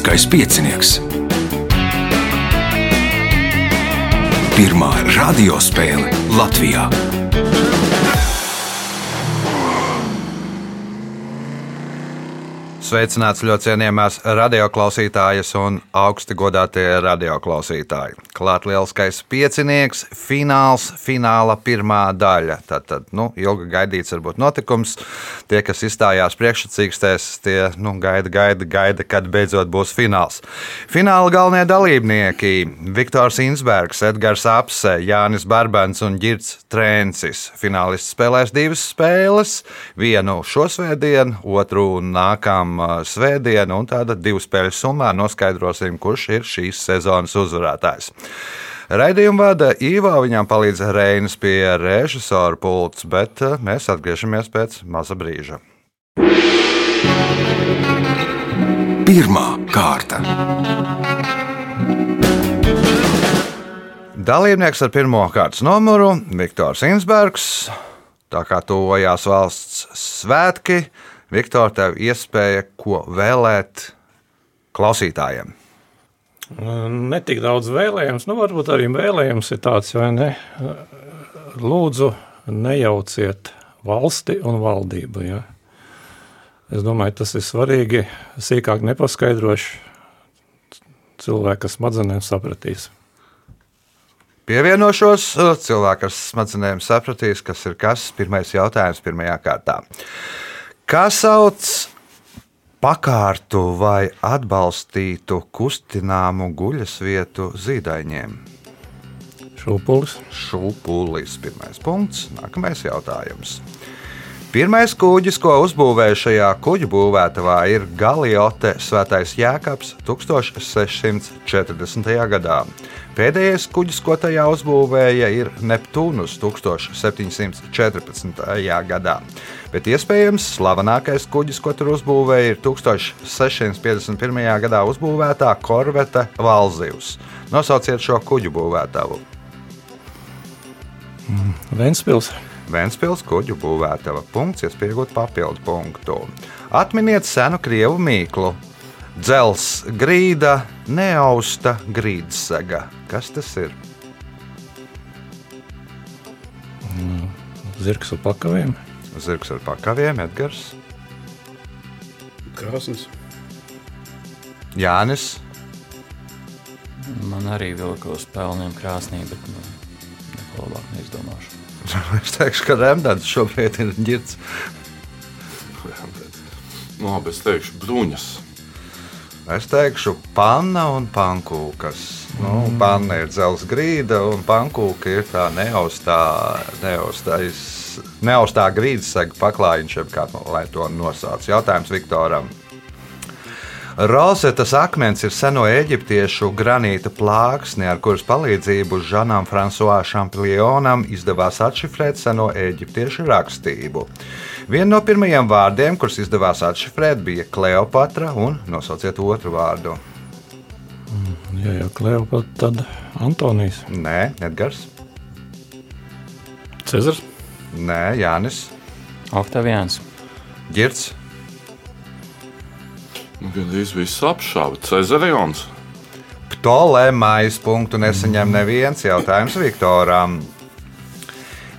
Lielais piecinieks. Pirmā radiospēle Latvijā. Sveicināts ļoti cienījamās radioklausītājas un augsti godātie radioklausītāji. Klāt lielskais piecinieks, fināls, fināla pirmā daļa. Tad, tad nu, ilgi gaidīts varbūt notikums. Tie, kas izstājās priekšsacīkstēs, tie nu, gaida, gaida, gaida, kad beidzot būs fināls. Fināla galvenie dalībnieki - Viktors Insbergs, Edgars Apse, Jānis Barbans un Girts Trēncis. Finālists spēlēs divas spēles, vienu šosvētdienu, otru nākamā svētdienu, un tāda divu spēļu summā noskaidrosim, kurš ir šīs sezonas uzvarētājs. Raidījumu vada Īvā, viņam palīdz Reinas pie režisora pults, bet mēs atgriežamies pēc maza brīža. Pirmā kārta. Dalībnieks ar pirmā kārtas numuru - Viktors Insbergs. Tā kā tuvojās valsts svētki, Viktor, tev iespēja ko vēlēt klausītājiem? Ne tik daudz vēlējums, nu varbūt arī vēlējums ir tāds, vai ne? Lūdzu, nejauciet valsti un valdību. Ja? Es domāju, tas ir svarīgi. Sīkāk nepaskaidrošu, cilvēka smadzenēm sapratīs. Pievienošos cilvēku ar smadzenēm sapratīs, kas ir kas. Pirmais jautājums pirmajā kārtā. Kā sauc pakārtu vai atbalstītu kustināmu guļas vietu zīdaiņiem? Šūpulis. Šūpulis. Pirmais punkts. Nākamais jautājums. Pirmais kuģis, ko uzbūvēja šajā kuģu būvētavā, ir Galiote Svētais Jēkabs 1640. gadā. Pēdējais kuģis, ko tajā uzbūvēja, ir Neptūnus 1714. gadā. Bet iespējams, slavenākais kuģis, ko tur uzbūvēja, ir 1651. gadā uzbūvētā korvete Valzivs. Nosauciet šo kuģu būvētavu. Ventspils. Vēnspils kuģu būvētava. Punkts, iespējot papildu punktu. Atminiet senu krievu mīklu. Dzels grīda, neausta grīdsega. Kas tas ir? Zirgs ar pakaviem. Zirgs ar pakaviem, Edgars. Krāsnes. Jānis. Man arī vilka uz pelniem krāsnī, bet nu, neko labāk neizdomāšu. Es teikšu, ka Rēmdens šobrīd ir ģirts. Nu, labi, es teikšu, bruņas. Es teikšu, panna un pankūkas. Nu, panna ir dzelzs grīda, un pankūka ir tā neaustā, neaustais, neaustā grīdas sega paklājiņš, kā nu, lai to nosauc. Jautājums Viktoram. Rozetas akmens ir seno eģiptiešu granīta plāksne, ar kuras palīdzību Žanam Fransuā Šamplionam izdevās atšifrēt seno eģiptiešu rakstību. Viena no pirmajiem vārdiem, kurus izdevās atšifrēt, bija Kleopatra, un nosauciet otru vārdu. Ja jau Kleopatra, tad Antonijs. Nē, Edgars. Cezars. Nē, Jānis. Oktavians. Girts. Nu, Gan viss bija apšāva. Cezarions. Ptolemais punktu nesaņem neviens jautājums Viktoram.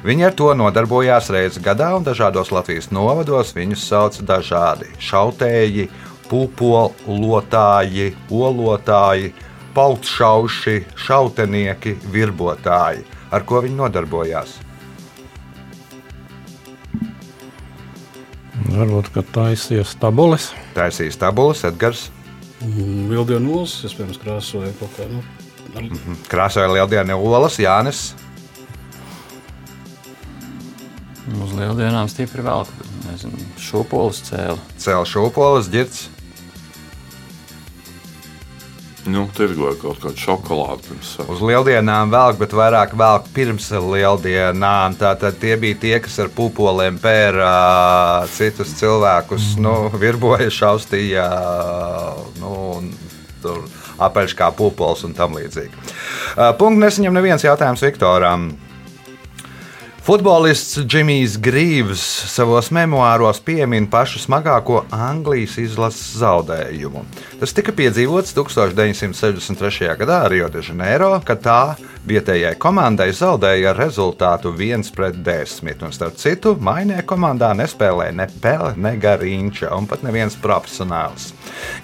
Viņi ar to nodarbojās reizes gadā, un dažādos Latvijas novados viņus sauc dažādi - šautēji, pupolotāji, olotāji, pautšauši, šautenieki, virbotāji. Ar ko viņi nodarbojās? Varbūt, ka taisies tabulis. Taisīs tabulas, Edgars. Vildienu olas, iespējams, krāsoja kaut kā. Nu, ar, Krāsoja lieldienu olas, Jānis. Uz lieldienām stipri velk. Nezinu, šūpolis cēla. Cēlā šūpoles, ģirts. Nu, tirgoja kaut kādu šokolādi pirms Uz lieldienām velk, bet vairāk velk pirms lieldienām. Tātad tie bija tie, kas ar pupoliem pēra citus cilvēkus, nu, virboja, šaustīja, nu, apaļš kā pupols un tam līdzīgi. Punkts nesaņem neviens jautājums Viktoram. Futbolists Džimijs Grīvs savos memoāros piemin pašu smagāko Anglijas izlases zaudējumu. Tas tika piedzīvots 1963. gadā Rio de Janeiro, kad tā vietējai komandai zaudēja rezultātu 1 pret 10. Un starp citu, mainē komandā nespēlēja ne Pele, ne Garīņša un pat neviens profesionāls.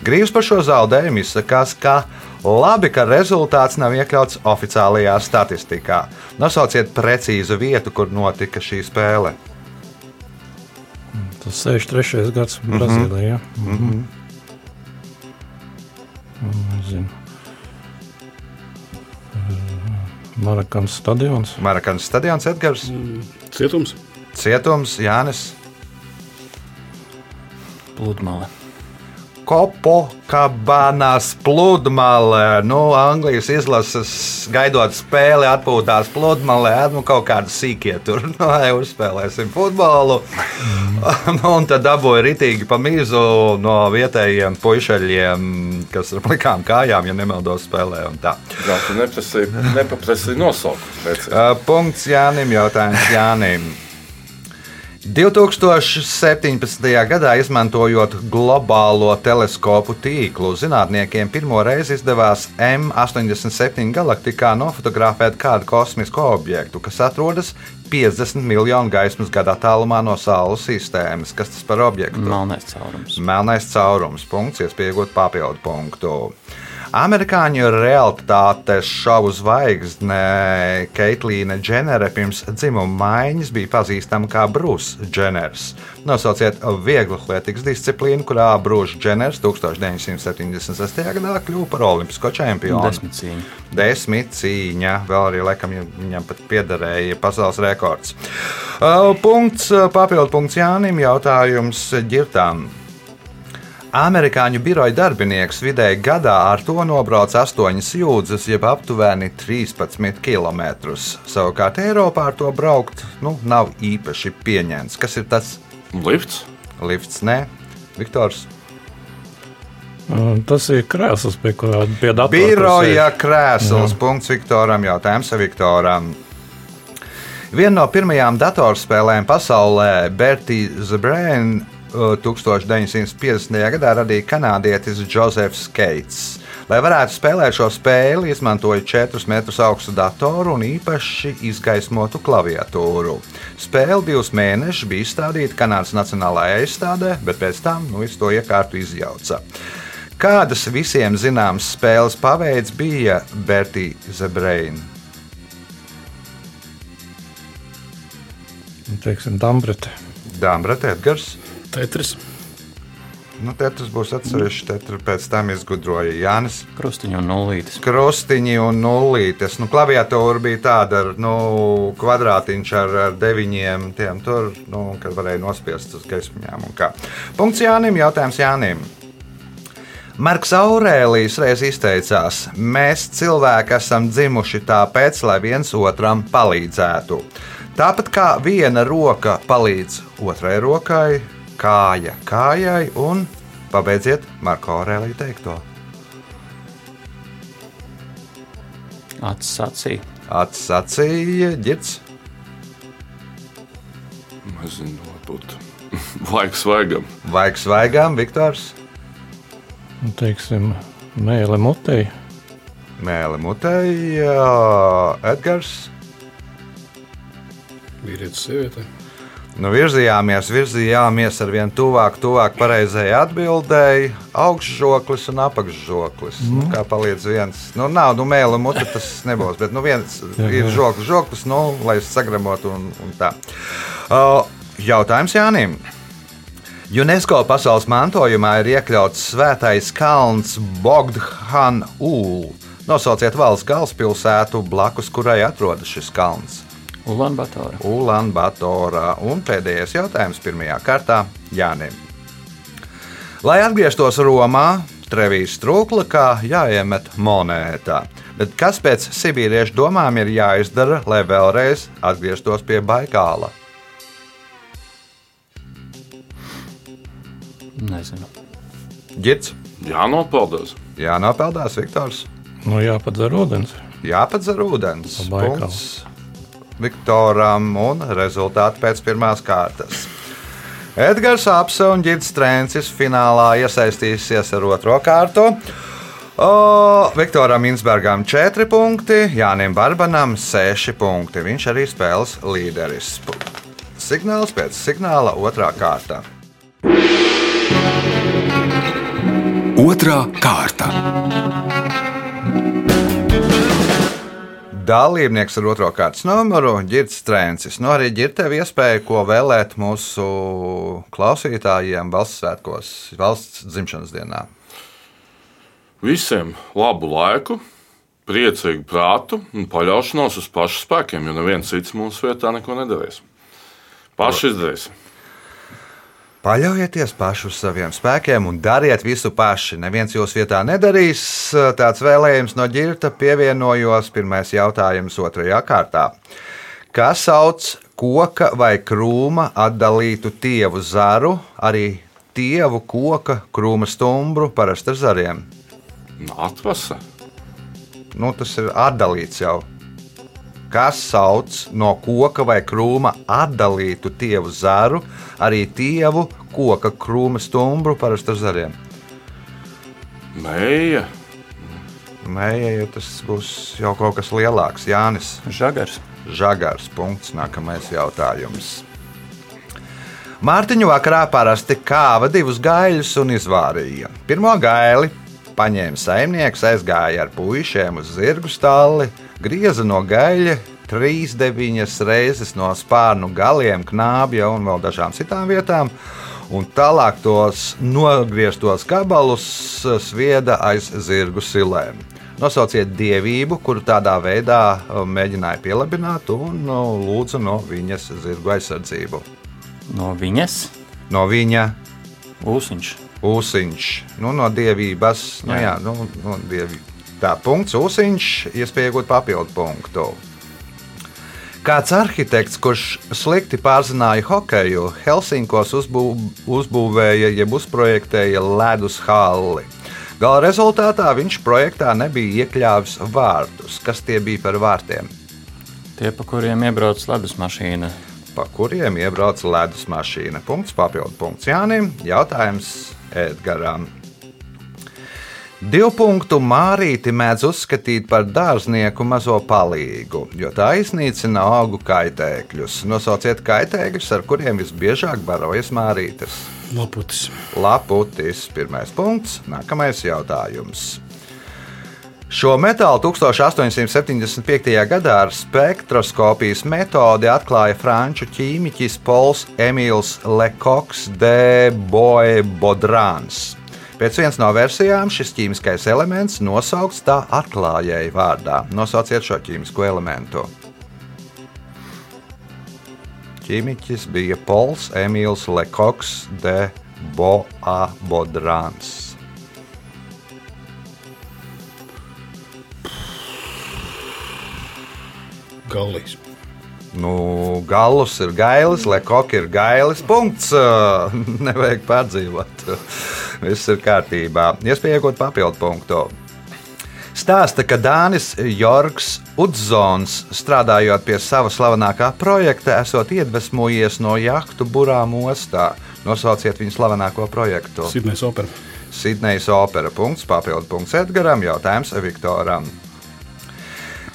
Grīvs par šo zaudējumu izsakās, ka Labi, ka rezultāts nav iekļauts oficiālajā statistikā. Nosauciet precīzu vietu, kur notika šī spēle. Tas 63. gads Brazīlijā. Mm -hmm. Nezinu. Marakans stadions. Marakānas stadions Edgars, Cietums. cietums Jānis. Pludmale. Kopo kabanās pludmalē. Nu, Anglijas izlases gaidot spēli, atpūtās pludmalē. Nu, kaut kāda sīkie tur nu, uzspēlēsim futbolu. nu, un tad dabūja ritīgi pa mīzu no vietējiem puišaļiem, kas ar plikām kājām, ja nemaldos, spēlē. Jā, tu neprasīji, nosaukumu. Punkts Jānim. Jautājums Jānim. 2017. gadā, izmantojot globālo teleskopu tīklu, zinātniekiem pirmo reizi izdevās M87 galaktikā nofotografēt kādu kosmisku objektu, kas atrodas 50 miljonu gaismas gada attālumā no Saules sistēmas. Kas tas par objektu? Melnais caurums. Melnais caurums, punkts, iespējot papildu punktu. Amerikāņu realitātes šovu zvaigzne Keitlīna Dženere pirms dzimuma maiņas bija pazīstama kā Brūss Dženers. Nosauciet vieglu atletikas disciplīnu, kurā Brūss Dženers 1976. gadā kļuva par olimpisko čempionu. Desmit cīņa. Desmit cīņa, vēl arī laikam viņam pat piederēja pasaules rekords. Uh, Punkts, papildu punkts Jānim, jautājums ģirtām. Amerikāņu biroja darbinieks vidēji gadā ar to nobrauc 8 jūdzes, jeb aptuveni 13 km. Savukārt Eiropā ar to braukt nu, nav īpaši pieņemts. Kas ir tas Lifts. lifts? Nē, Viktors. Un Tas ir krēsls, pie kā pie datora. Biroja krēsls. Punkts Viktoram. Jautājums Viktoram. Viena no pirmajām datorspēlēm pasaulē, Bertie Zbrēna, 1950. gadā radīja kanādietis Josefs Keits. Lai varētu spēlēt šo spēli, izmantoja 4 metrus augstu datoru un īpaši izgaismotu klaviatūru. Spēle divus mēnešus bija izstādīta Kanādas Nacionālajā izstādē, bet pēc tam nu, to iekārtu izjauca. Kādas visiem zināmas spēles paveids bija Bertie Zebreina? Teiksim, Dambrete. Dāmas Edgars. Tetris. Nu, Tetris būs atsevišķi, tetri pēc tam izgudroja Jānis. Krustiņu un nulītes. Krustiņi un nulītes. Nu, klaviatūra bija tāda ar nu, kvadrātiņš ar, ar deviņiem tiem tur, nu, kad varēja nospiest uz gaismiņām. un kā. Punkts Jānim, jautājums Jānim. Marks Aurēlijs reiz izteicās, mēs cilvēki esam dzimuši tāpēc, lai viens otram palīdzētu. Tāpat kā viena roka palīdz otrai rokai, kāja kājai un pabeidziet Marko Aurēlija teikto. Acis acī. Atsacīja ģits. Nezinu, varbūt. Vajag svaigam. Vajag svaigām, Viktors. Un, Teiksim, mēle mutei. Mēle mutei, Edgars. Vīrietis, sieviete. Nu, virzījāmies, virzījāmies ar vien tuvāk, tuvāk pareizajai atbildēji. Augšžoklis un apakšžoklis. Mm. Nu, kā palīdz viens. Nu, nav, nu, mēle mute tas nebūs, bet nu, viens ir žoklis, žoklis, nu, lai sagramotu un, un tā. Uh, jautājums Jānim. UNESCO pasaules mantojumā ir iekļauts svētais kalns Bogdhan Ūl. Nosauciet valsts galvaspilsētu, blakus kurai atrodas šis kalns. Ulanbatora. Ulanbatorā. Un pēdējais jautājums pirmajā kārtā Jānim. Lai atgrieztos Romā, Trevijas trūklakā jāiemet monētā. Bet kas pēc sibīriešu domām ir jāizdara, lai vēlreiz atgrieztos pie Baikāla? Nezinu. Girts, Jānopeldas. jānopeldās Viktors, Nu, jāpadzer ūdens. jāpadzer ūdens. Pa Baikalu. Punkts. Viktoram un rezultāti pēc pirmās kārtas. Edgars Apse un Girts Strēncis finālā iesaistīsies ar otro kārtu. O, Viktoram Insbergam 4 punkti, Jānim Barbanam 6 punkti. Viņš arī spēles līderis. Signāls pēc signāla otrā kārta. Otra kārta. Dalībnieks ar otro kārtas numuru - Girts Strēncis. Nu, arī Girtev iespēja, ko vēlēt mūsu klausītājiem valsts svētkos, valsts dzimšanas dienā. Visiem labu laiku, priecīgu prātu un paļaušanos uz pašu spēkiem, jo neviens cits mūsu vietā neko nedarīs. Paši izdarīsim. Paļaujieties paši uz saviem spēkiem un dariet visu paši. Neviens jūsu vietā nedarīs. Tāds vēlējums no ģirta pievienojos. Pirmais jautājums otrajā kārtā. Kas sauc koka vai krūma atdalītu tievu zaru, arī tievu koka krūma stumbru parasti ar zariem? Atvasa. Nu, tas ir atdalīts jau. Kas sauc no koka vai krūma atdalītu tievu zaru, arī tievu koka krūma stumbru parasti ar zariem? Mēja. Mēja, ja tas būs jau kaut kas lielāks. Jānis Žagars. Žagars. Punkts. Nākamais jautājums. Mārtiņu vakarā parasti kāva divus gaļus un izvārīja. Pirmo gaili paņēma saimnieks, aizgāja ar puišiem uz zirgu stalli, grieza no gaļa trīs deviņas reizes no spārnu galiem, knābja un vēl dažām citām vietām. Un tālāk tos nogrieztos gabalus svieda aiz zirgu silēm. Nosauciet dievību, kuru tādā veidā um, mēģināja pielabināt, un nu, lūdzu no viņas zirgu aizsardzību. No viņas No viņa ūsuņš. Ūsiņš, nu, no dievības. Nu, jā. Jā. Jā, nu, no dievi... Tā, punkts, ūsiņš, iespēja iegūt papildu punktu. Kāds arhitekts, kurš slikti pārzināja hokeju, Helsinkos uzbū, uzbūvēja, jeb uzprojektēja ledus halli. Gala rezultātā viņš projektā nebija iekļāvis vārtus. Kas tie bija par vārtiem? Tie, pa kuriem iebrauc ledus mašīna. Pa kuriem iebrauc ledus mašīna? Punkts, papildu punkts Jānim. Jautājums Edgaram. Divu punktu mārīti mēdz uzskatīt par dārznieku mazo palīgu, jo tā iznīcina augu kaitēkļus. Nosauciet kaitēkļus, ar kuriem visbiežāk barojas mārītes. Laputis. Laputis, pirmais punkts, nākamais jautājums. Šo metālu 1875. gadā ar spektroskopijas metodi atklāja franču ķīmiķis Pols Emīls Lekoks de Boebaudrāns. Pēc vienas no versijām šis ķīmiskais elements nosaukts tā atklājēja vārdā. Nosauciet šo ķīmisko elementu. Ķīmiķis bija Pols Emīls Lekoks de Boebaudrāns. Galīs. Nu, galus ir gailis, lekoki ir gailis. Punkts. Nevajag pārdzīvot. Viss ir kārtībā. Iespēja iegūt papildu punktu. Stāsta, ka Dānis Jorgs Udzons, strādājot pie sava slavenākā projekta, esot iedvesmojies no jahtu burām ostā. Nosauciet viņa slavenāko projektu. Sidnejas opera. Sidnejas opera. Punkts, papildu punkts Edgaram, jautājums Viktoram.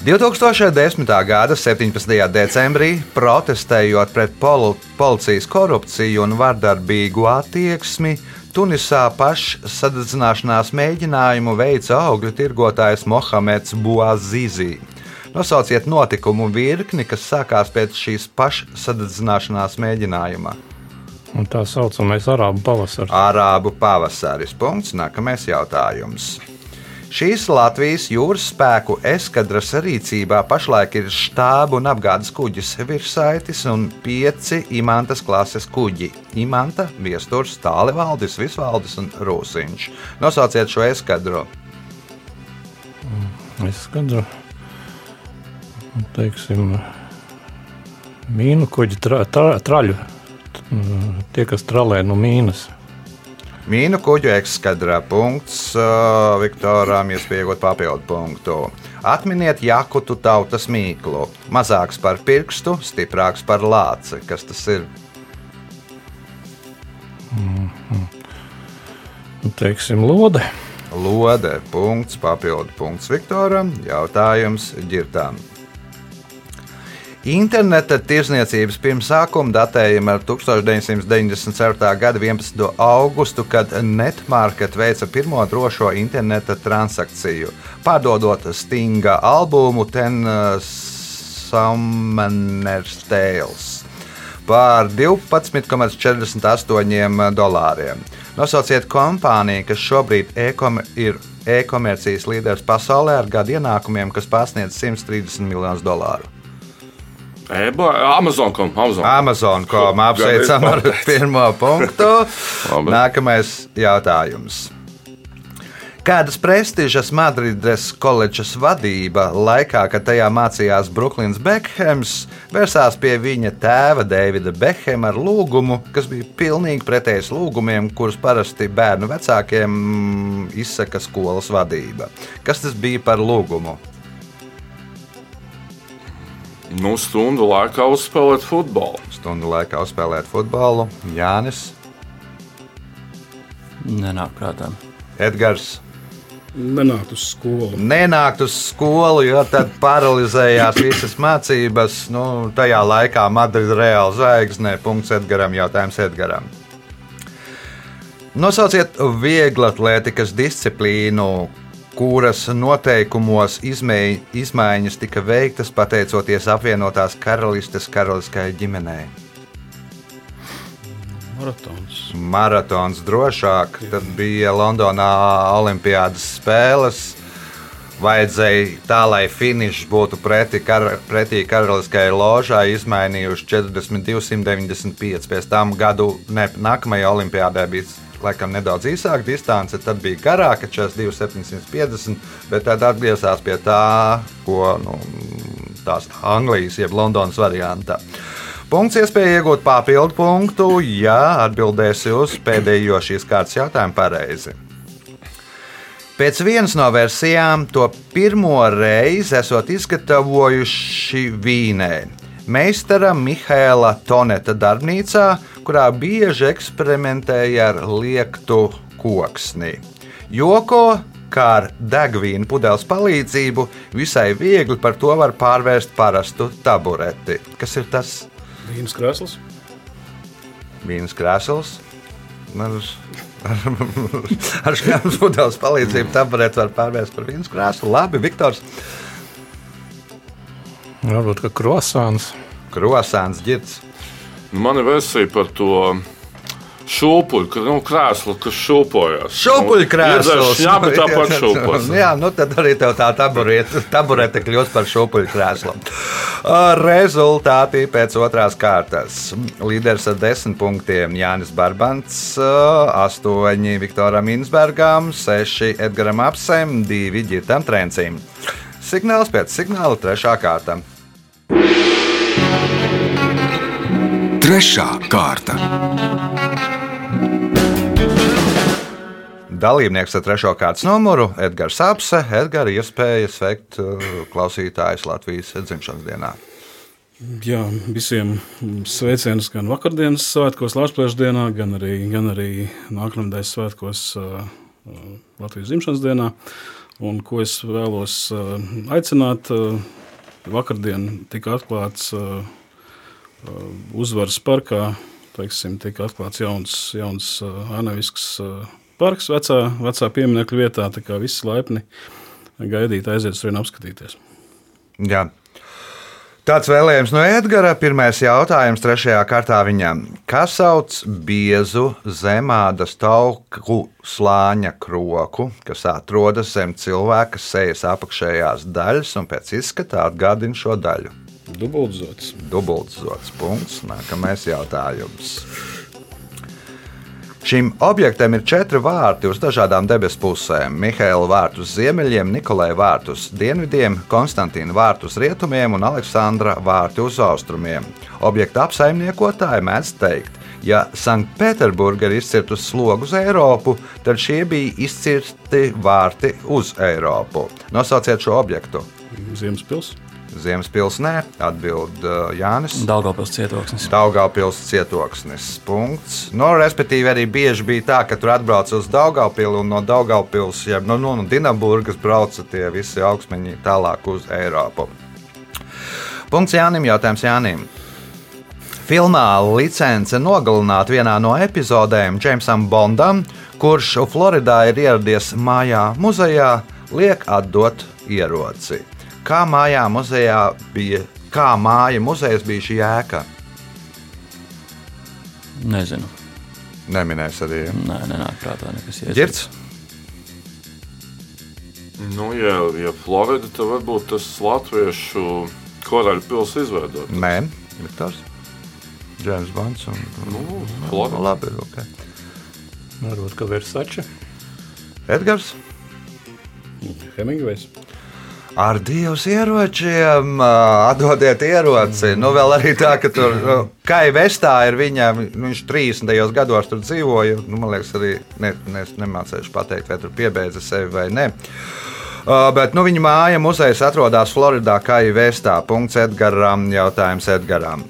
2010. gada 17. decembrī, protestējot pret polu, policijas korupciju un vardarbīgu attieksmi, Tunisā pašsadedzināšanās mēģinājumu veica augļu tirgotājs Mohameds Buazizi. Nosauciet notikumu virkni, kas sākās pēc šīs pašsadedzināšanās mēģinājuma. Un tā saucamais arābu pavasaris. Arābu pavasaris. Punkts. Nākamais jautājums. Šīs Latvijas jūras spēku eskadras rīcībā pašlaik ir štābu un apgādes kuģis Virsaitis un pieci imantas klases kuģi - Imanta, Viesturs, Tālivaldis, Visvaldis un Rūsiņš. Nosauciet šo eskadru. Es skatu, teiksim, mīnu kuģi, tra, tra, traļu. T- Tie, kas tralē no mīnas. Mīnu kuģu ekskadrā punkts uh, Viktoram, iespējot papildu punktu. Atminiet jakutu tautas mīklu. Mazāks par pirkstu, stiprāks par lāci. Kas tas ir? Nu, Teiksim, lode. Lode, punkts, papildu punkts Viktoram. Jautājums ģirtām. Interneta tirzniecības pirmsākumu datējam ar 1997. gada 11. augustu, kad Netmarket veica pirmo drošo interneta transakciju, pārdodot Stinga albumu Ten uh, Summoner's Tales par 12,48 dolāriem. Nosauciet kompāniju, kas šobrīd e-komer ir e-komercijas līderis pasaulē ar gadu ienākumiem, kas pārsniedz 130 miljonus dolāru. Eba, Amazon. Kom, Amazon. Amazon, ko Ko, apsveicam ar pirmo punktu. Nākamais jautājums. Kādas prestižas Madrides koledžas vadība laikā, kad tajā mācījās Brooklyns Bekhams, vērsās pie viņa tēva Davida Bekhama ar lūgumu, kas bija pilnīgi pretējs lūgumiem, kurus parasti bērnu vecākiem izsaka skolas vadība. Kas tas bija par lūgumu? Nu, stundu laikā uzspēlēt futbolu. Stundu laikā uzspēlēt futbolu, Jānis, Nenāk prātā. Edgars. Nenākt uz skolu. nenākt uz skolu, jo tad paralizējās visas mācības. Nu, tajā laikā Madrids reāli zvaigzne. Punkts Edgaram, jautājums Edgaram. Nosauciet vieglu atlētikas disciplīnu, kuras noteikumos izmēj, izmaiņas tika veiktas pateicoties apvienotās karalistes karaliskajai ģimenei. Maratons. Maratons drošāk, tad bija Londonā Olimpiādas spēles. Vajadzēja tā, lai finišs būtu pretī, kar, pretī karaliskajai ložai, izmainījuši 40, 295. Pēc tam gadu, ne, nākamajā olimpiādē bija laikam nedaudz īsāka distance, tad bija garāka, 42, 750, bet tad atgriezās pie tā, ko nu, tās Anglijas, jeb Londonas variantā. Punkts iespēja iegūt papildu punktu, ja atbildēsi uz pēdējo šīs kārtas jautājumu pareizi. Pēc vienas no versijām to pirmo reizi esot izgatavojuši Vīnē. Meistara Mihaila Toneta darbnīcā, kurā bieži eksperimentēja ar liektu koksni. Joko, kā ar degvīnu pudeles palīdzību, visai viegli par to var pārvērst parastu tabureti. Kas ir tas? Vīnas krēsls. Vīnas krēsls. Ar, ar, ar šādu pudeles palīdzību tabureti var pārvērst par vīnas krēslu. Labi, Viktors. Varbūt kā krosāns. Krosāns ģirds. Nu, man ir versija par to šūpuļu, ka, nu, krēslu, kas šūpojas. Šūpuļu krēsls. Jā, bet tāpat šūpojas. Jā, nu tad arī tev tā taburete, taburete kļūst par šūpuļu krēslu. Rezultāti pēc otrās kārtas. Līderis ar desmit punktiem Jānis Barbants, astoņi Viktoram Insbergam, seši Edgaram Apsem, divi Girtam Trencim. Signāls pēc signāla trešā kārta. Trešā kārta. Dalībnieks ar trešo kārtas numuru - Edgars Apse. Edgars iespēja sveikt uh, klausītājus Latvijas dzimšanas dienā. Jā, visiem sveicienus gan vakardienas svētkos, Latvijas dienā, gan arī, gan arī nākamnedēļas svētkos uh, uh, Latvijas dzimšanas dienā. Un ko es vēlos aicināt, vakardien tika atklāts uzvaras parkā, teiksim, tika atklāts jauns, jauns uh, anavisks uh, parks vecā, vecā pieminiekļa vietā, tā kā visi laipni gaidīt aiziet uz turieni apskatīties. Jā. Tāds vēlējums no Edgara. Pirmais jautājums trešajā kārtā viņam. Kas sauc biezu zemādas tauku slāņa kroku, kas atrodas zem cilvēka sejas apakšējās daļas un pēc izskata atgādina šo daļu? Dubultzots. Dubultzots punkts. Nākamais jautājums. Šim objektam ir četri vārti uz dažādām debesu pusēm. Mihaila vārtu uz ziemeļiem, Nikolai vārtu uz dienvidiem, Konstantīna vārtu uz rietumiem un Aleksandra vārtu uz austrumiem. Objekta apsaimniekotāji mēdz teikt, ja Sanktpēterburga ir izcirtusi slogu uz Eiropu, tad šie bija izcirti vārti uz Eiropu. Nosauciet šo objektu. Ziemaspils. Ziemaspils nē, atbild uh, Jānis. Daugavpils cietoksnis. Daugavpils cietoksnis. Punkts. No, respektīvi, arī bieži bija tā, ka tur atbrauc uz Daugavpilu un no Daugavpils, ja no, no, no Dienamburgas brauca tie visi augstmeņi tālāk uz Eiropu. Punkts Jānim, jautājums Jānim. Filmā licence nogalināt vienā no epizodēm Džeimsam Bondam, kurš Floridā ir ieradies mājā muzejā, liek atdot ieroci. Kā mājā muzejā bija, kā māja muzejs bija šī ēka? Nezinu. Neminēs arī. Ja? Nē, nenāk prātā nekas ies. Girts, Nu, ja, ja Florida, tad varbūt tas latviešu koraļu pilsēta izveidot. Nē, Viktors, Džeims Bonds un Nu, Florida. Labi, okay. Varbūt, ka Versace. Edgars. Hemingvejs. Ar divus ieročiem, atdodiet ieroci. Nu, vēl arī tā, ka tur Kai Vestā ir viņam, nu, viņš 30. gados tur dzīvoja. Nu, man liekas, arī ne, ne, nemācīšu pateikt, vai tur piebeidza sevi vai nē. Uh, bet nu, viņa māja muzejs atrodas Floridā, kā jau vēstā. Punkts Edgaram, jautājums Edgaram.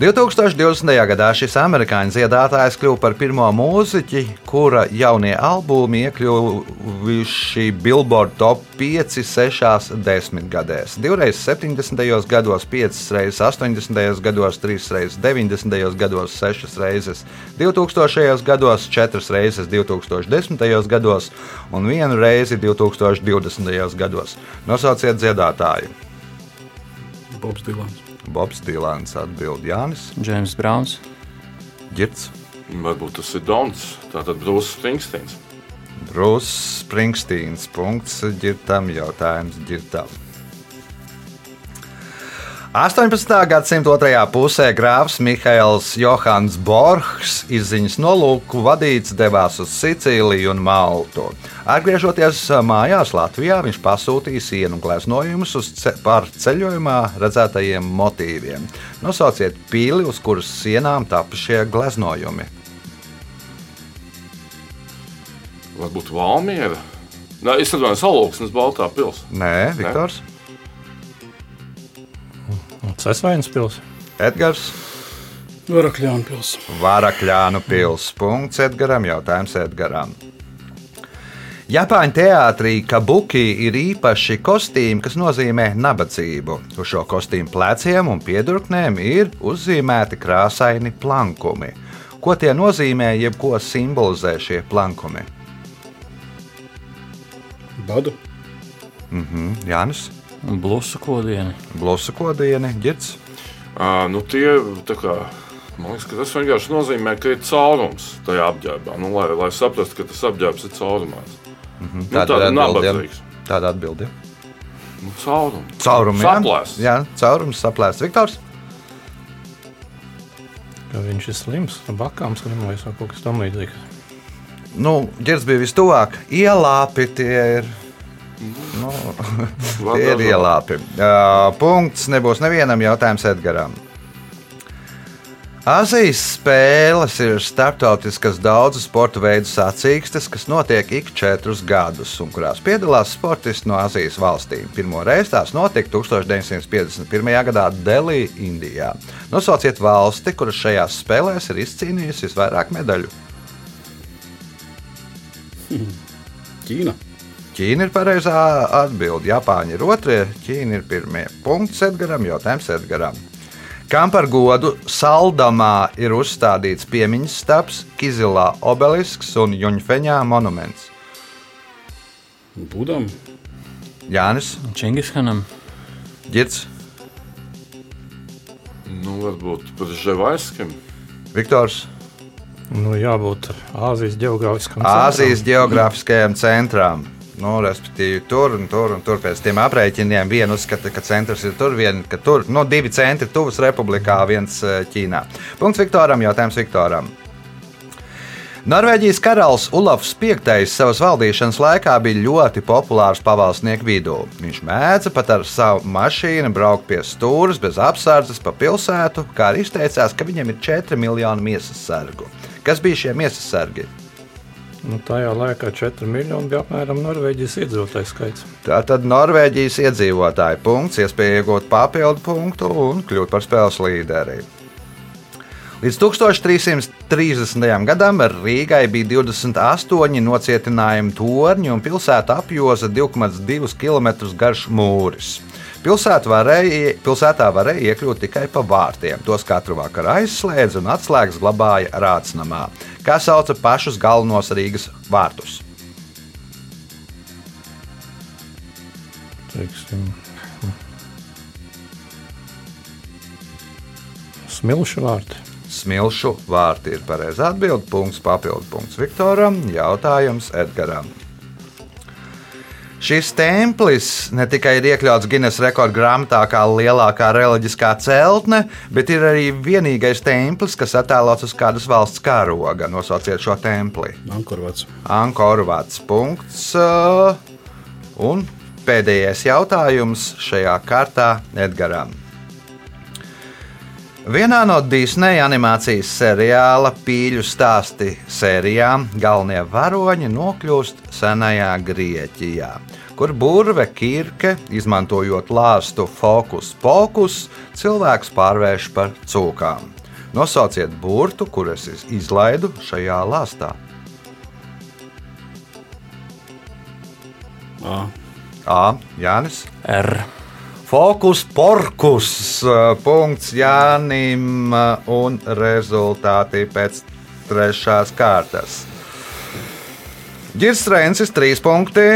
2020. gadā šis amerikāņu dziedātājs kļuva par pirmo mūziķi, kura jaunie albumi iekļuvuši Billboard top 5, 6 desmitgadēs. Divreiz 70. gados, 5 reizes 80. gados, 3 reizes 90. gados, 6 reizes 2000. gados, 4 reizes 2010. gados un 1 reizi 2020. gados. Nosauciet dziedātāju! Bobs Dilans. Bobs Dilans atbild Jānis Džeims Browns. Girts. Varbūt tas ir Dons, tātad Brūsis Springsteins. Brūss Springsteins. Punkts ģirtam, jautājums ģirtam. 18. gadsimta otrajā pusē grāfs Mihails Johans Borgs izziņas nolūku vadīts devās uz Sicīliju un Maltu. Atgriežoties mājās Latvijā, viņš pasūtīja sienu gleznojumus uz ce par ceļojumā redzētajiem motīviem. Nosauciet pīli, uz kuras sienām tapu šie gleznojumi. Varbūt Valmiera. Nē, es domāju, Salūksnes Baltā pilsēta. Nē, Viktors, Cesvainas pilsēta. Edgars. Varakļāna pils. Varakļānu pilsēta. Punkts Edgaram. Jautājums Edgaram. Japāņu teātrī kabuki ir īpaši kostīmi, kas nozīmē nabadzību. Uz šo kostīmu pleciem un piedurknēm ir uzzīmēti krāsaini plankumi. Ko tie nozīmē, jeb ko simbolizē šie plankumi? Badu. Mhm, Jānis, Blusu kodieni. Blusu kodieni, ģits. Uh, nu, tie, tā kā, man liekas, ka tas vienkārši nozīmē, ka ir caurums tajā apģērbā. Nu, lai, lai saprastu, ka tas apģērbs ir caurumāts. Nu, tāda atbilde, nabadzīgs. ja? Tāda atbilde. Nu, caurums. Caurums. jā? Saplēsts. Jā, caurums saplēsts. Viktors. Ka viņš ir slims, bakām slimojis vai kaut kas tamlīdzīgs. Nu, ģērbs bija vistuvāk. Ielāpi tie ir. Nu, tie ir ielāpi. Uh, punkts nebūs nevienam jautājums Edgaram. Azijas spēles ir starptautiskas daudzu sporta veidu sacīkstes, kas notiek ik četrus gadus, un kurās piedalās sportisti no Azijas valstīm. Pirmo reizi tās notika 1951. gadā Delī, Indijā. Nosauciet valsti, kuras šajās spēlēs ir izcīnījusi visvairāk medaļu. Ķīna. Ķīna ir pareizā atbilde. Japāņi ir otrie, Ķīna ir pirmie. Punkts Edgaram, jautājums Edgaram. Kam par godu saldamā ir uzstādīts piemiņas stāps, Kizilā obelisks un Juņfeņā monuments? Budam. Jānis, Čingishanam. Girts, Nu, varbūt par Ževaiskiem. Viktors, Nu, jābūt Āzijas geogrāfiskam Āzijas geogrāfiskajam centram. Nu, respektīvi, tur un tur un tur pēc tiem aprēķiniem viena uzskata, ka centrs ir tur, viena, ka tur no divi centri tuvas republikā, viens eh, Ķīnā. Punkts Viktoram, jautājums Viktoram. Norvēģijas karalis Ulafs V savas valdīšanas laikā bija ļoti populārs pavalsnieku vidū. Viņš mēdza pat ar savu mašīnu braukt pie stūres bez apsardzes pa pilsētu, kā arī izteicās, ka viņam ir 4 miljoni miesas sargu. Kas bija šie miesas sargi? Nu, tajā laikā 4 miljoni bija apmēram Norvēģijas iedzīvotāju skaits. Tā tad Norvēģijas iedzīvotāju punkts, iespēja iegūt papildu punktu un kļūt par spēles līderi. Līdz 1330. gadam Rīgai bija 28 nocietinājumi torņi un pilsēta apjoza 2,2 km garš mūris. Pilsētā varēja, pilsētā varēja iekļūt tikai pa vārtiem. Tos katru vakaru aizslēdza un atslēgas glabāja rācnamā, kā sauca pašus galvenos Rīgas vārtus. Teiksim, Smilšu vārti. Smilšu vārti ir pareizā atbilde. Punkts, papildu punkts Viktoram. Jautājums Edgaram. Šis templis ne tikai ir iekļauts Guinness rekordu grāmatā kā lielākā reliģiskā celtne, bet ir arī vienīgais templis, kas attēlots uz kādas valsts karoga. Nosauciet šo templi. Ankorvats. Ankorvāts punkts. uh, Un pēdējais jautājums šajā kārtā Edgaram. Vienā no Disneja animācijas seriāla Pīļu stāsti sērijām galvenie varoņi nokļūst senajā Grieķijā, kur burve Kirke, izmantojot lāstu fokus pokus, cilvēks pārvērš par cūkām. Nosauciet burtu, kur es izlaidu šajā lāstā. A. A. Jānis. R. Fokus, porkus, uh, punkts Jānim uh, un rezultāti pēc trešās kārtas. Girs Rēnsis 3 punkti,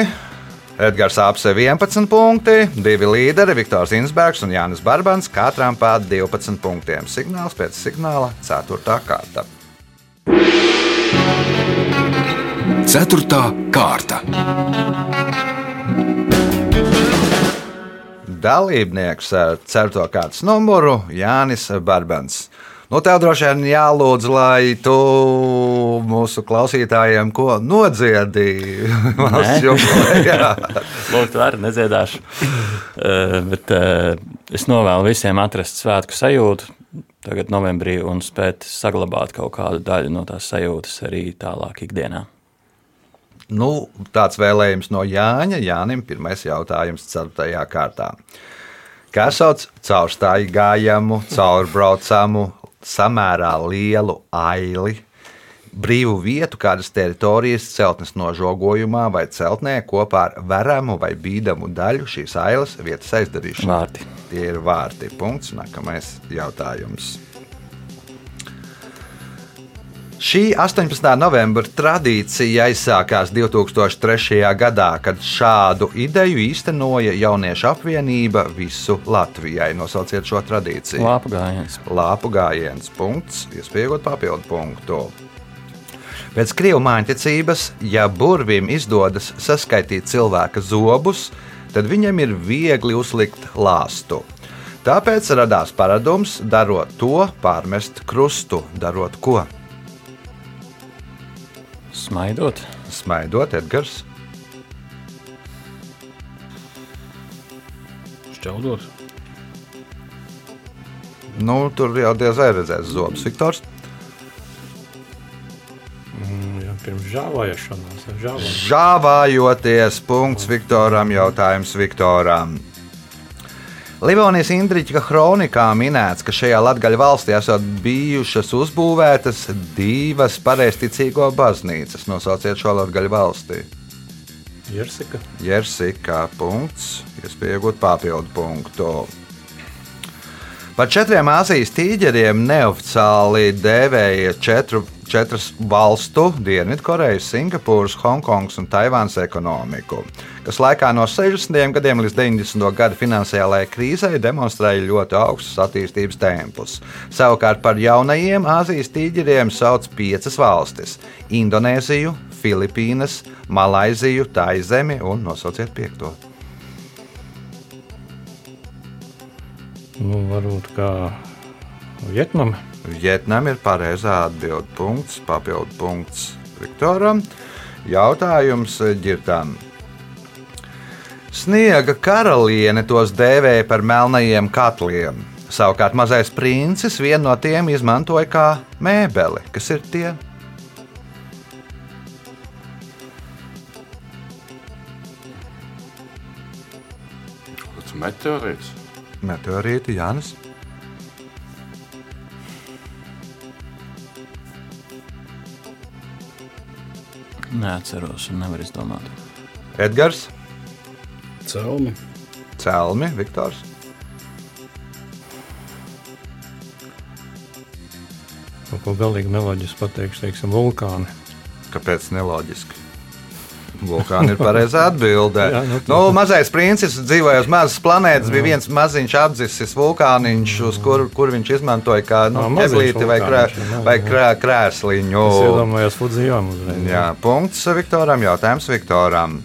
Edgars Apse 11 punkti, divi līderi, Viktors Insbergs un Jānis Barbans, katram pa 12 punktiem. Signāls pēc signāla 4. kārta. Ceturtā kārta. Dalībnieks ar certo kārtas numuru Jānis Barbans. Nu, tev droši vien jālūdz, lai tu mūsu klausītājiem ko nodziedīji. Lūdzu, var, nedziedāšu. Uh, bet uh, es novēlu visiem atrast svētku sajūtu tagad novembrī un spēt saglabāt kaut kādu daļu no tās sajūtas arī tālāk ikdienā. Nu, tāds vēlējums no Jāņa. Jānim pirmais jautājums, 4. kārtā. Kā sauc caurstāju gājumu, caurbraucamu, samērā lielu aili, brīvu vietu kādas teritorijas celtnes nožogojumā vai celtnē kopā ar veramu vai bīdamu daļu šīs ailes vietas aizdarīšanu? Vārti. Tie ir vārti. Punkts. Nākamais jautājums. Šī 18. novembra tradīcija aizsākās 2003. gadā, kad šādu ideju īstenoja jauniešu apvienība visu Latvijai. Nosauciet šo tradīciju. Lāpu gājiens. Lāpu gājiens. Punkts. Iespējot papildu punktu. Pēc krievu mājiņticības, ja burvim izdodas saskaitīt cilvēka zobus, tad viņam ir viegli uzlikt lāstu. Tāpēc radās paradums, darot to, pārmest krustu, darot ko? Smaidot. Smaidot, Edgars. Šķeldot. Nu, tur jau diezgan redzēs zobus. Viktors. Mm, jā, pirms žāvāšanās. Žāvā. Žāvājoties, punkts Viktoram, jautājums Viktoram. Livonijas Indriča kronikā minēts, ka šajā Latvijas valstī esat bijušas uzbūvētas divas pareizticīgo baznīcas. Nosauciet šo Latvijas valstī. Jersika. Jersika. Punkts. Iespēja iegūt papildu punktu. Par četriem Āzijas tīģeriem neoficiāli dēvēja četru četras valstu - Dienvidkorejas, Singapūras, Hongkongas un Taivānas ekonomiku, kas laikā no 60. gadiem līdz 90. gada finansiālajai krīzei demonstrēja ļoti augstus attīstības tempus. Savukārt par jaunajiem Āzijas tīģeriem sauc piecas valstis - Indonēziju, Filipīnas, Malaiziju, Taizemi un nosauciet piekto. Nu, varbūt kā Vietnama. Vietnam ir pareizā atbilde. Punkts, papildu punkts Viktoram. Jautājums ģirtām. Sniega karaliene tos dēvēja par melnajiem katliem. Savukārt mazais princis vienu no tiem izmantoja kā mēbeli. Kas ir tie? Meteorīts. Meteorīti, Jānis. Neatceros un nevaru izdomāt. Edgars, Celmi. Cēlmi, Viktors. Kaut ko galīgi neloģiski pateikšu, teiksim, vulkāni. Kāpēc neloģiski? Vulkāna ir pareizā atbildē. Jā, nu, nu, mazais princis dzīvoja uz mazas planētas. Bija viens maziņš apzisis vulkāniņš, uz kur, kur viņš izmantoja kā nu, ķeblīti vai, jā, vai krē, krēsliņu. Es iedomājos Fudzijamu uzreiz. Jā, punkts Viktoram. Jautājums Viktoram.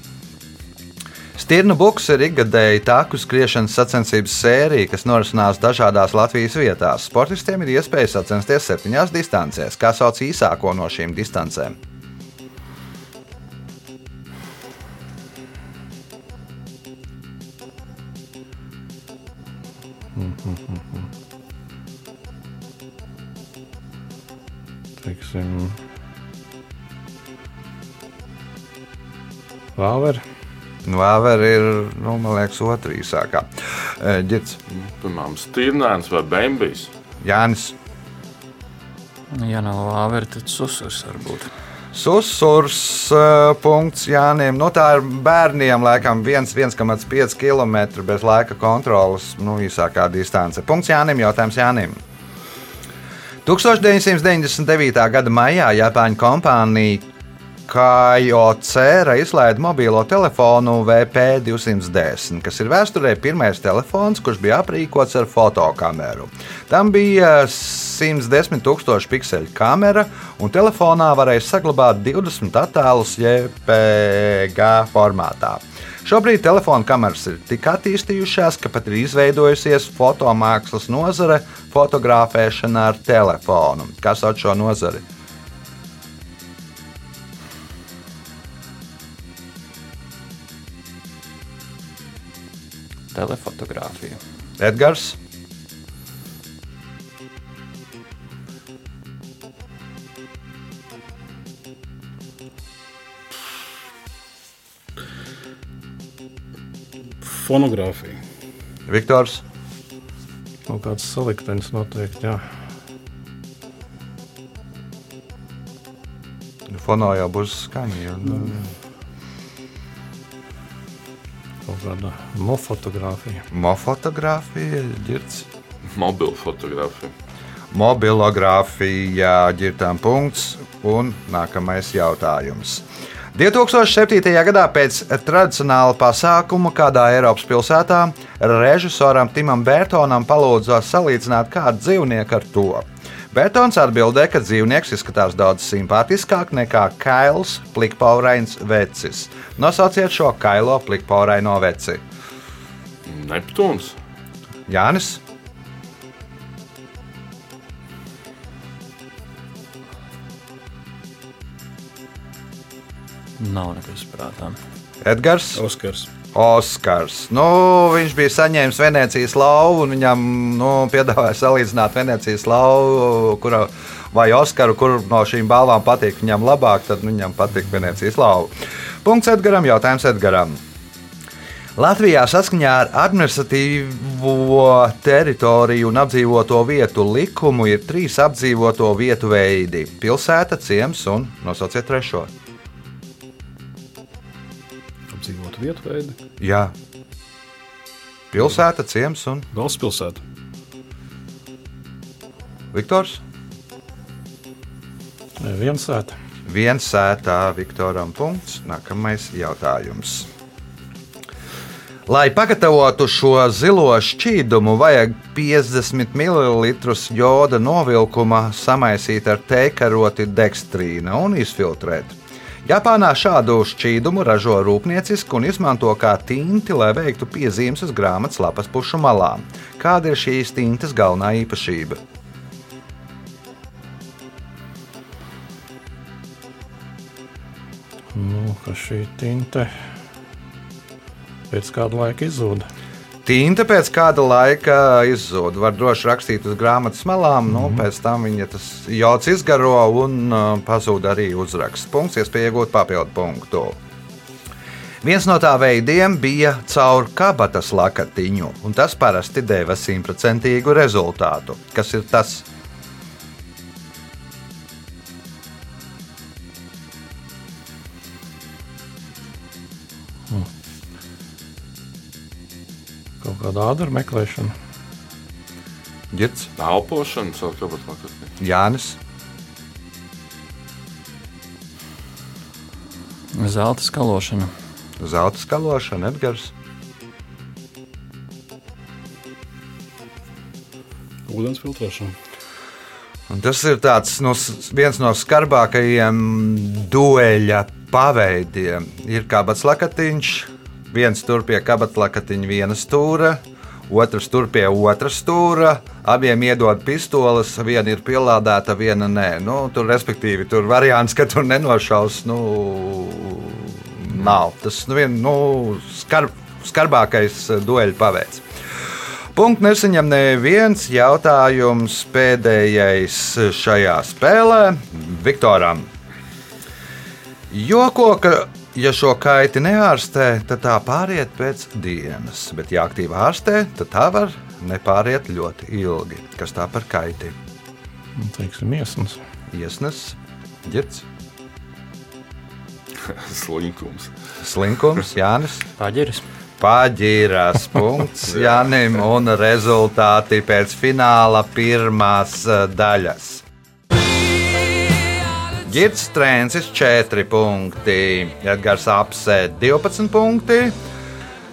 Stirnu buks ir ikgadēji taku skriešanas sacensības sērija, kas norisinās dažādās Latvijas vietās. Sportistiem ir iespēja sacensties septiņās distancēs. Kā sauc īsāko no šīm distancēm? Teiksim, Vāver. Vāver ir, nu, man liekas, otrā īsākā. Ģirds, Piemēram, Stīrnēns vai Bembijs. Jānis, Ja nav vāveri, tad susurs varbūt. Susurs uh, punkts Jānim. Nu, tā ir bērniem laikam 1,5 km bez laika kontrolas, nu, īsākā distance. Punkts Jānim, jautājums Jānim. 1999. gada maijā Japāņu kompānija Kajocera izlaida mobilo telefonu VP210, kas ir vēsturē pirmais telefons, kurš bija aprīkots ar fotokameru. Tam bija 110 000 pikseli kamera, un telefonā varēja saglabāt 20 attēlus JPG formātā. Šobrīd telefona kameras ir tik attīstījušās, ka pat ir izveidojusies fotomākslas nozare fotografēšana ar telefonu. Kas sauc šo nozari? Telefotogrāfija. Edgars, Fonogrāfija. Viktors, Kaut kāds saliktenis noteikti. Jā. fonā jau būs skaņa. un, nu, Kaut kāda mofotogrāfija. Mofotografija, ģirds. Mobila fotografija. Mobilogrāfija, ģirtām punkts. Un nākamais jautājums. 2007. gadā pēc tradicionāla pasākuma kādā Eiropas pilsētā režisoram Timam Bērtonam palūdza salīdzināt kādu dzīvnieku ar to. Bērtons atbildēja, ka dzīvnieks izskatās daudz simpātiskāk nekā kails, plikpaurains vecis. Nosauciet šo kailo plikpauraino veci. Neptūns. Jānis, Nav nekas prātā. Edgars. Oskars. Oskars. Nu, viņš bija saņēmis Venecijas lauvu, un viņam nu, piedāvāja salīdzināt Venecijas lauvu, kura, vai Oskaru, kur no šīm balvām patīk viņam labāk, tad viņam patīk Venecijas lauva. Punkts Edgaram, jautājums Edgaram. Latvijā saskaņā ar administratīvo teritoriju un apdzīvoto vietu likumu ir trīs apdzīvoto vietu veidi - pilsēta, ciems un nosauciet trešo. Apdzīvot vietu veidu. Jā. Pilsēta, ciems un Galvaspilsēta. Viktors. Viens sēta. Viens sētā Viktoram punkts. Nākamais jautājums. Lai pagatavotu šo zilo šķīdumu, vajag 50 ml joda novilkuma samaisīt ar teikaroti dekstrīnu un izfiltrēt. Japānā šādu šķīdumu ražo rūpnieciski un izmanto kā tinti, lai veiktu piezīmes uz grāmatas lapas pušu malām. Kāda ir šīs tintes galvenā īpašība? Nu, ka šī tinte pēc kāda laika izzūd. Tinte pēc kāda laika izzūd. Var droši rakstīt uz grāmatas malām, nu, pēc tam viņa tas jauts izgaro un uh, pazūd arī uzraksts. Punkts, iespēja iegūt papildu punktu. Viens no tā veidiem bija caur kabatas lakatiņu, un tas parasti deva simtprocentīgu rezultātu. Kas ir tas? Kaut kāda ādara meklēšana. Girts, Elpošana, caur kāpēc lakatni. Jānis, Zelta skalošana. zelta skalošana, Edgars, Ūdens filtrēšana. Un tas ir tāds, no, s- viens no skarbākajiem dueļa paveidiem. Ir kabats lakatiņš, viens tur pie kabata lakatiņa, viena stūra, otrs tur pie otras stūra. Abiem iedod pistoles, viena ir pielādēta, viena nē. Nu, tur, respektīvi, tur variants, ka tur nenošaus. Nu, nav. Tas nu, vien, nu, skar, skarbākais eh, dueļa paveids. Punkts nesaņem neviens jautājums pēdējais šajā spēlē Viktoram. Joko, ka, ja šo kaiti neārstē, tad tā pāriet pēc dienas, bet, ja aktīvi ārstē, tad tā var nepāriet ļoti ilgi. Kas tā par kaiti? Nu, Teiksim, iesnas. Iesnas, ģirts, Slinkums. slinkums, Jānis. Paģiris. Paģīrās punkts Janim un rezultāti pēc fināla pirmās eh, daļas. Girts Strēncis 4 punkti, Edgars Apsē 12 punkti,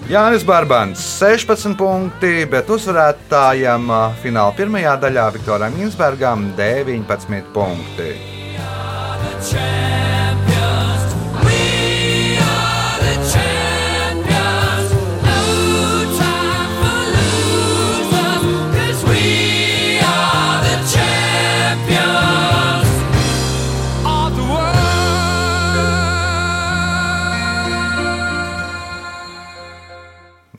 Jānis Barbans 16 punkti, bet uzvarētājam fināla pirmajā daļā Viktoram Insbergam 19 punkti.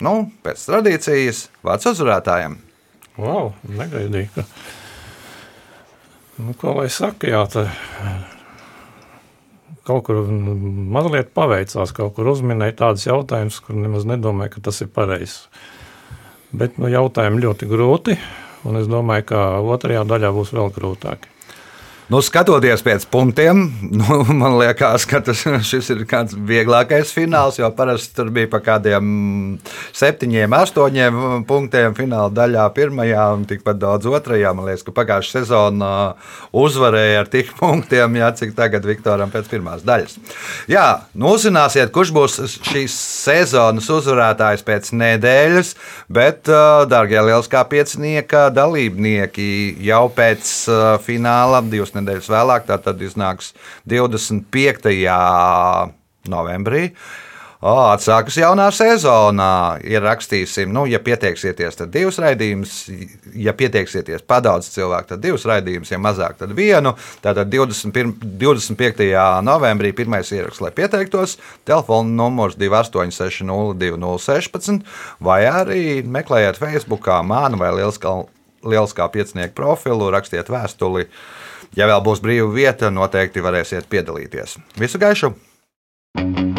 Nu, pēc tradīcijas vārds uzvarētājiem. Wow, negaidīju. Ka... Nu, ko lai saka, jā, tā kaut kur mazliet paveicās, kaut kur uzminēja tādus jautājumus, kur nemaz nedomāju, ka tas ir pareizs. Bet nu, jautājumi ļoti grūti, un es domāju, ka otrajā daļā būs vēl grūtāk. Nu, skatoties pēc punktiem, nu, man liekas, ka tas, šis ir kāds vieglākais fināls. Jo parasti tur bija pa kādiem septiņiem, astoņiem punktiem fināla daļā, pirmajā un tikpat daudz otrajā. Man liekas, ka pagājušā sezonā uzvarēja ar tik punktiem, jā, cik tagad Viktoram pēc pirmās daļas. Jā, nu, uzzināsiet, kurš būs šīs sezonas uzvarētājs pēc nedēļas, bet, darbie lieliskā piecinieka dalībnieki, jau pēc fināla divas nedēļas vēlāk, tad iznāks 25. novembrī. O, atsākas jaunā sezonā. Ierakstīsim, nu, ja pieteiksieties, tad divus raidījumus. Ja pieteiksieties padaudz cilvēku, tad divus raidījumus, ja mazāk, tad vienu. Tātad 21, 25. novembrī pirmais ieraksts, lai pieteiktos. Telefona numurs 28602016 vai arī meklējiet Facebook, mānu vai Lieliskā, Lieliskā piecinieku profilu, rakstiet vēstuli. Ja vēl būs brīva vieta, noteikti varēsiet piedalīties. Visu gaišu! thank you